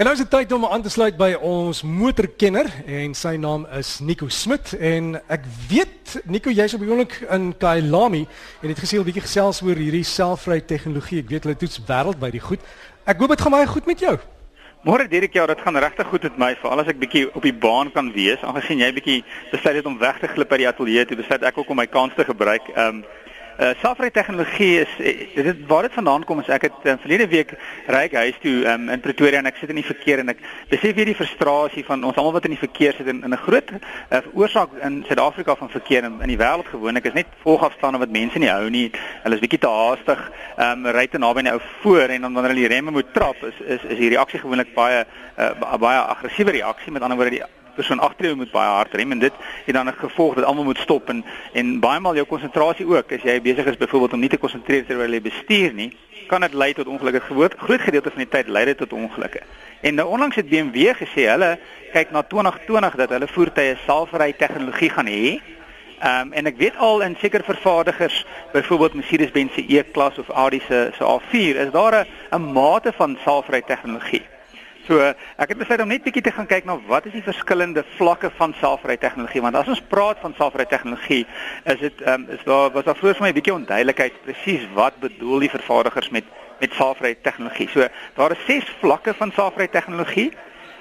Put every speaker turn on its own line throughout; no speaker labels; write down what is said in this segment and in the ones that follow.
En nou is dit tyd om aan te sluit by ons motorkenner en sy naam is Nico Smit en ek weet Nico jy's op die oomblik in Kailami en het gesê 'n bietjie gesels oor hierdie selfry tegnologie. Ek weet hulle toets wêreldwyd die goed. Ek hoop dit gaan baie goed met jou.
Môre Dirk, ja, dit gaan regtig goed met my, veral as ek bietjie op die baan kan wees. Aangesien jy bietjie besluit het om weg te glip by die ateljee, toe besluit ek ook om my kans te gebruik. Ehm um, Uh eh, selfry tegnologie is eh, dit waar dit vandaan kom is ek het uh, verlede week ry ek huis toe um, in Pretoria en ek sit in die verkeer en ek besef weer die frustrasie van ons almal wat in die verkeer sit in, in 'n groot uh, oorsaak in Suid-Afrika van verkeer in, in die wêreld gewoonlik is net volgafstande wat mense nie hou nie. Hulle is bietjie te haastig, ehm um, ry te naby die ou voor en dan wanneer hulle die remme moet trap is is is die reaksie gewoonlik baie uh, baie aggressiewe reaksie met ander woorde die persoon agter jou moet baie hard rem en dit het dan 'n gevolg dat almal moet stop en en baie maal jou konsentrasie ook. As jy besig is byvoorbeeld om nie te konsentreer terwyl jy bestuur nie kan dit lei tot ongelukke. Groot groot gedeelte van die tyd lei dit tot ongelukke. En nou onlangs het BMW gesê hulle kyk na 2020 dat hulle voertuie selfry tegnologie gaan hê. Ehm um, en ek weet al in seker vervaardigers, byvoorbeeld Mercedes-Benz se E-klas of Audi se se A4, is daar 'n 'n mate van selfry tegnologie. So ek het besluit om net bietjie te gaan kyk na wat is die verskillende vlakke van selfry tegnologie want as ons praat van selfry tegnologie is dit um, is daar was daar vroeër vir my 'n bietjie onduidelikheid presies wat bedoel die vervaardigers met met selfry tegnologie. So daar is ses vlakke van selfry tegnologie.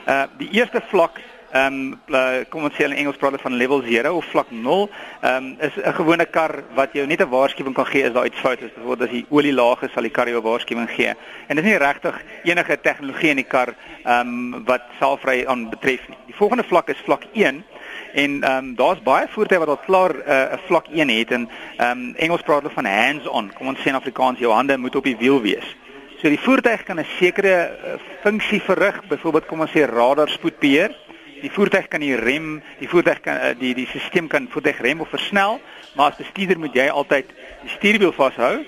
Uh die eerste vlak Ehm um, kom ons sê in Engels praat hulle van level 0 of vlak 0. Ehm um, is 'n gewone kar wat jou net 'n waarskuwing kan gee as daar iets fout is. Byvoorbeeld as die olie laag is, sal die kar jou 'n waarskuwing gee. En dit is nie regtig enige tegnologie in die kar ehm um, wat selfry aan betref nie. Die volgende vlak is vlak 1 en ehm um, daar's baie voertuie wat al klaar eh, 'n uh, vlak 1 het en ehm um, Engels praat hulle van hands-on. Kom ons sê in Afrikaans jou hande moet op die wiel wees. So die voertuig kan 'n sekere uh, funksie verrig, byvoorbeeld kom ons sê radar spoedbeheer die voertuig kan die rem, die voertuig kan eh, die die stelsel kan voertuig rem of versnel, maar as bestuurder moet jy altyd die stuurwiel vashou.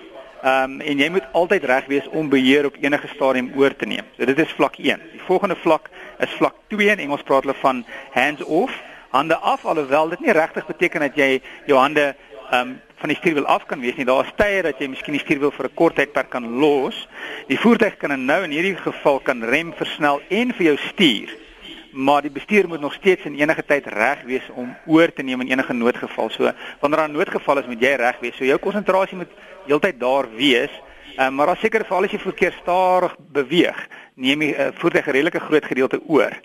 Ehm um, en jy moet altyd reg wees om beheer op enige stadium oor te neem. So dit is vlak 1. Die volgende vlak is vlak 2 in Engels praat hulle van hands off, hande af alhoewel dit nie regtig beteken dat jy jou hande ehm um, van die stuurwiel af kan wees nie. Daar is tye dat jy miskien die stuurwiel vir 'n kort tydperk kan los. Die voertuig kan nou in hierdie geval kan rem, versnel en vir jou stuur maar die bestuur moet nog steeds in enige tyd reg wees om oor te neem in enige noodgeval. So wanneer daar 'n noodgeval is, moet jy reg wees. So jou konsentrasie moet heeltyd daar wees. Um, maar as seker veral as jy verkeer stadig beweeg, neem jy 'n uh, voertuig 'n redelike groot gedeelte oor.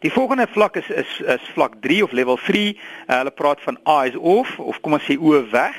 Die volgende vlak is is is vlak 3 of level 3. Uh, hulle praat van eyes off of kom ons sê oë weg.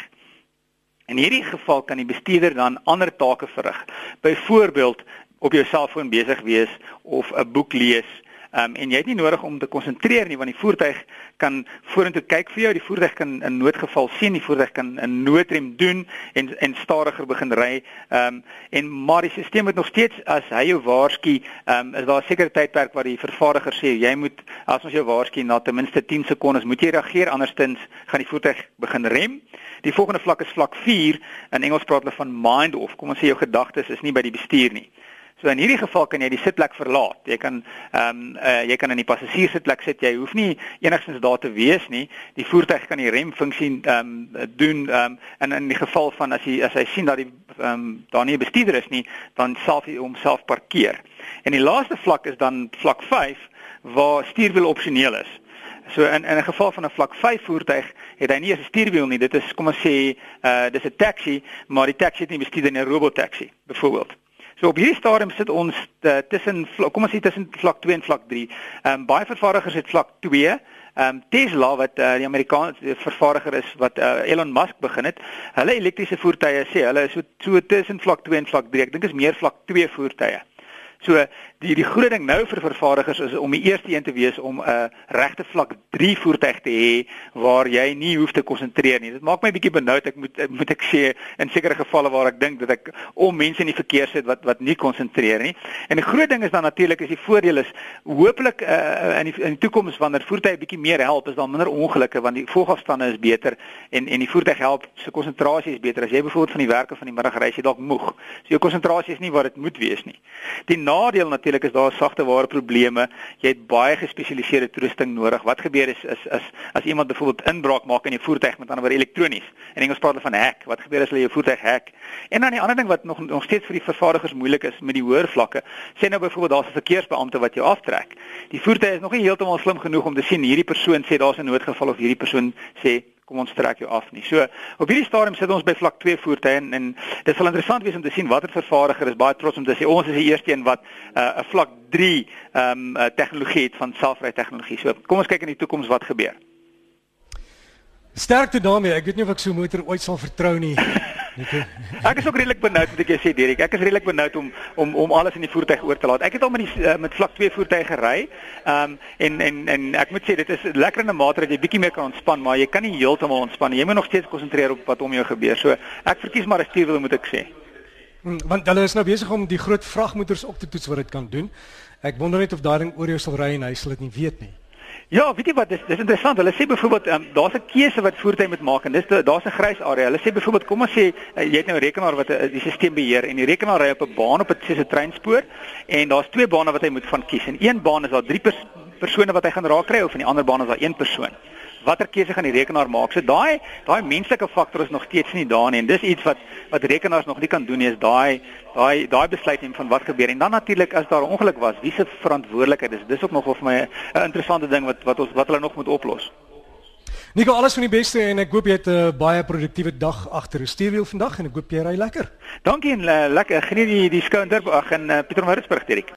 In hierdie geval kan die bestuurder dan ander take verrig. Byvoorbeeld op jou selfoon besig wees of 'n boek lees um, en jy het nie nodig om te konsentreer nie want die voertuig kan vorentoe kyk vir jou, die voertuig kan in noodgeval sien, die voertuig kan 'n noodrem doen en en stadiger begin ry. Ehm um, en maar die stelsel moet nog steeds as hy jou waarsku, ehm um, is daar 'n sekere tydperk waar die vervaardiger sê jy moet as ons jou waarsku na ten minste 10 sekondes moet jy reageer andersins gaan die voertuig begin rem. Die volgende vlak is vlak 4 in Engels praat hulle van mind off. Kom ons sê jou gedagtes is nie by die bestuur nie. So in hierdie geval kan jy die sitplek verlaat. Jy kan ehm um, uh, jy kan in die passasierssitplek sit. Jy hoef nie enigstens daar te wees nie. Die voertuig kan die remfunksie ehm um, doen ehm um, en in die geval van as hy as hy sien dat die ehm um, daar nie 'n bestuurder is nie, dan sal hy homself parkeer. En die laaste vlak is dan vlak 5 waar stuurwiel opsioneel is. So in in 'n geval van 'n vlak 5 voertuig het hy nie 'n stuurwiel nie. Dit is kom ons sê uh dis 'n taxi, maar die taxi het nie bestuurder nie, 'n robotaxi byvoorbeeld. So op hierdie stadium sit ons uh, tussen kom ons sê tussen vlak 2 en vlak 3. Ehm um, baie vervaardigers het vlak 2. Ehm um, Tesla wat uh, die Amerikaanse vervaardiger is wat uh, Elon Musk begin het, hulle elektriese voertuie sê hulle is so so tussen vlak 2 en vlak 3. Ek dink is meer vlak 2 voertuie. So die die groot ding nou vir vervaardigers is om die eerste een te wees om 'n uh, regte vlak 3 voertuig te hê waar jy nie hoef te konsentreer nie. Dit maak my bietjie benoud ek moet moet ek sê in sekere gevalle waar ek dink dat ek om mense in die verkeer sit wat wat nie konsentreer nie. En die groot ding is dan natuurlik is die voordeel is hopelik uh, in die in die toekoms wanneer voertuie bietjie meer help is daar minder ongelukke want die volgafstande is beter en en die voertuig help se konsentrasie is beter. As jy byvoorbeeld van die werk of van die middag ry jy dalk moeg. So jou konsentrasie is nie wat dit moet wees nie. Die nadeel natuurlik natuurlik is daar sagte ware probleme. Jy het baie gespesialiseerde toerusting nodig. Wat gebeur is is is as iemand byvoorbeeld inbraak maak in jou voertuig met ander woorde elektronies. En Engels praat hulle van hack. Wat gebeur as hulle jou voertuig hack? En dan die ander ding wat nog nog steeds vir die vervaardigers moeilik is met die hoër vlakke. Sê nou byvoorbeeld daar's 'n verkeersbeampte wat jou aftrek. Die voertuig is nog nie heeltemal slim genoeg om te sien hierdie persoon sê daar's 'n noodgeval of hierdie persoon sê kom ons trek jou af nie. So op hierdie stadium sit ons by vlak 2 voertuie en, en dit sal interessant wees om te sien watter vervaardiger is baie trots om te sê ons is die eerste een wat uh, 'n uh, vlak 3 ehm um, uh, tegnologie het van selfry tegnologie. So kom ons kyk in die toekoms wat gebeur.
Sterkte daarmee. Ek weet nie of ek so 'n motor ooit sal vertrou nie.
ek is ook redelik benoud moet ek jou sê Derek. Ek is redelik benoud om om om alles in die voertuig oor te laat. Ek het al met die uh, met vlak 2 voertuie gery. Ehm um, en en en ek moet sê dit is lekker in 'n mate dat jy bietjie meer kan ontspan, maar jy kan nie heeltemal ontspan nie. Jy moet nog steeds konsentreer op wat om jou gebeur. So ek verkies maar 'n stuurwiel moet ek sê.
Hmm, want hulle is nou besig om die groot vragmotors op te toets wat dit kan doen. Ek wonder net of daai ding oor jou sal ry en hy sal dit nie weet nie.
Ja, weet jy wat, dis dis interessant. Hulle sê byvoorbeeld um, daar's 'n keuse wat voertuie moet maak en dis daar's 'n grys area. Hulle sê byvoorbeeld kom ons sê uh, jy het nou 'n rekenaar wat uh, die stelsel beheer en die rekenaar ry op 'n baan op 'n soos 'n treinspoor en daar's twee bane wat hy moet van kies. En een baan is daar drie pers persone wat hy gaan raak kry of in die ander baan is daar een persoon watter keuse gaan die rekenaar maak? So daai daai menslike faktor is nog steeds nie daar nie en dis iets wat wat rekenaars nog nie kan doen nie is daai daai daai besluit neem van wat gebeur en dan natuurlik as daar 'n ongeluk was, wie se verantwoordelikheid is? Dis ook nog vir my 'n interessante ding wat wat ons wat hulle nog moet oplos.
Nico, alles van die beste en ek hoop jy het 'n uh, baie produktiewe dag agter die stuurwiel vandag en ek hoop jy ry lekker.
Dankie en uh, lekker geniet die die skou in Durban in uh, Pietermaritzburg, Dirk.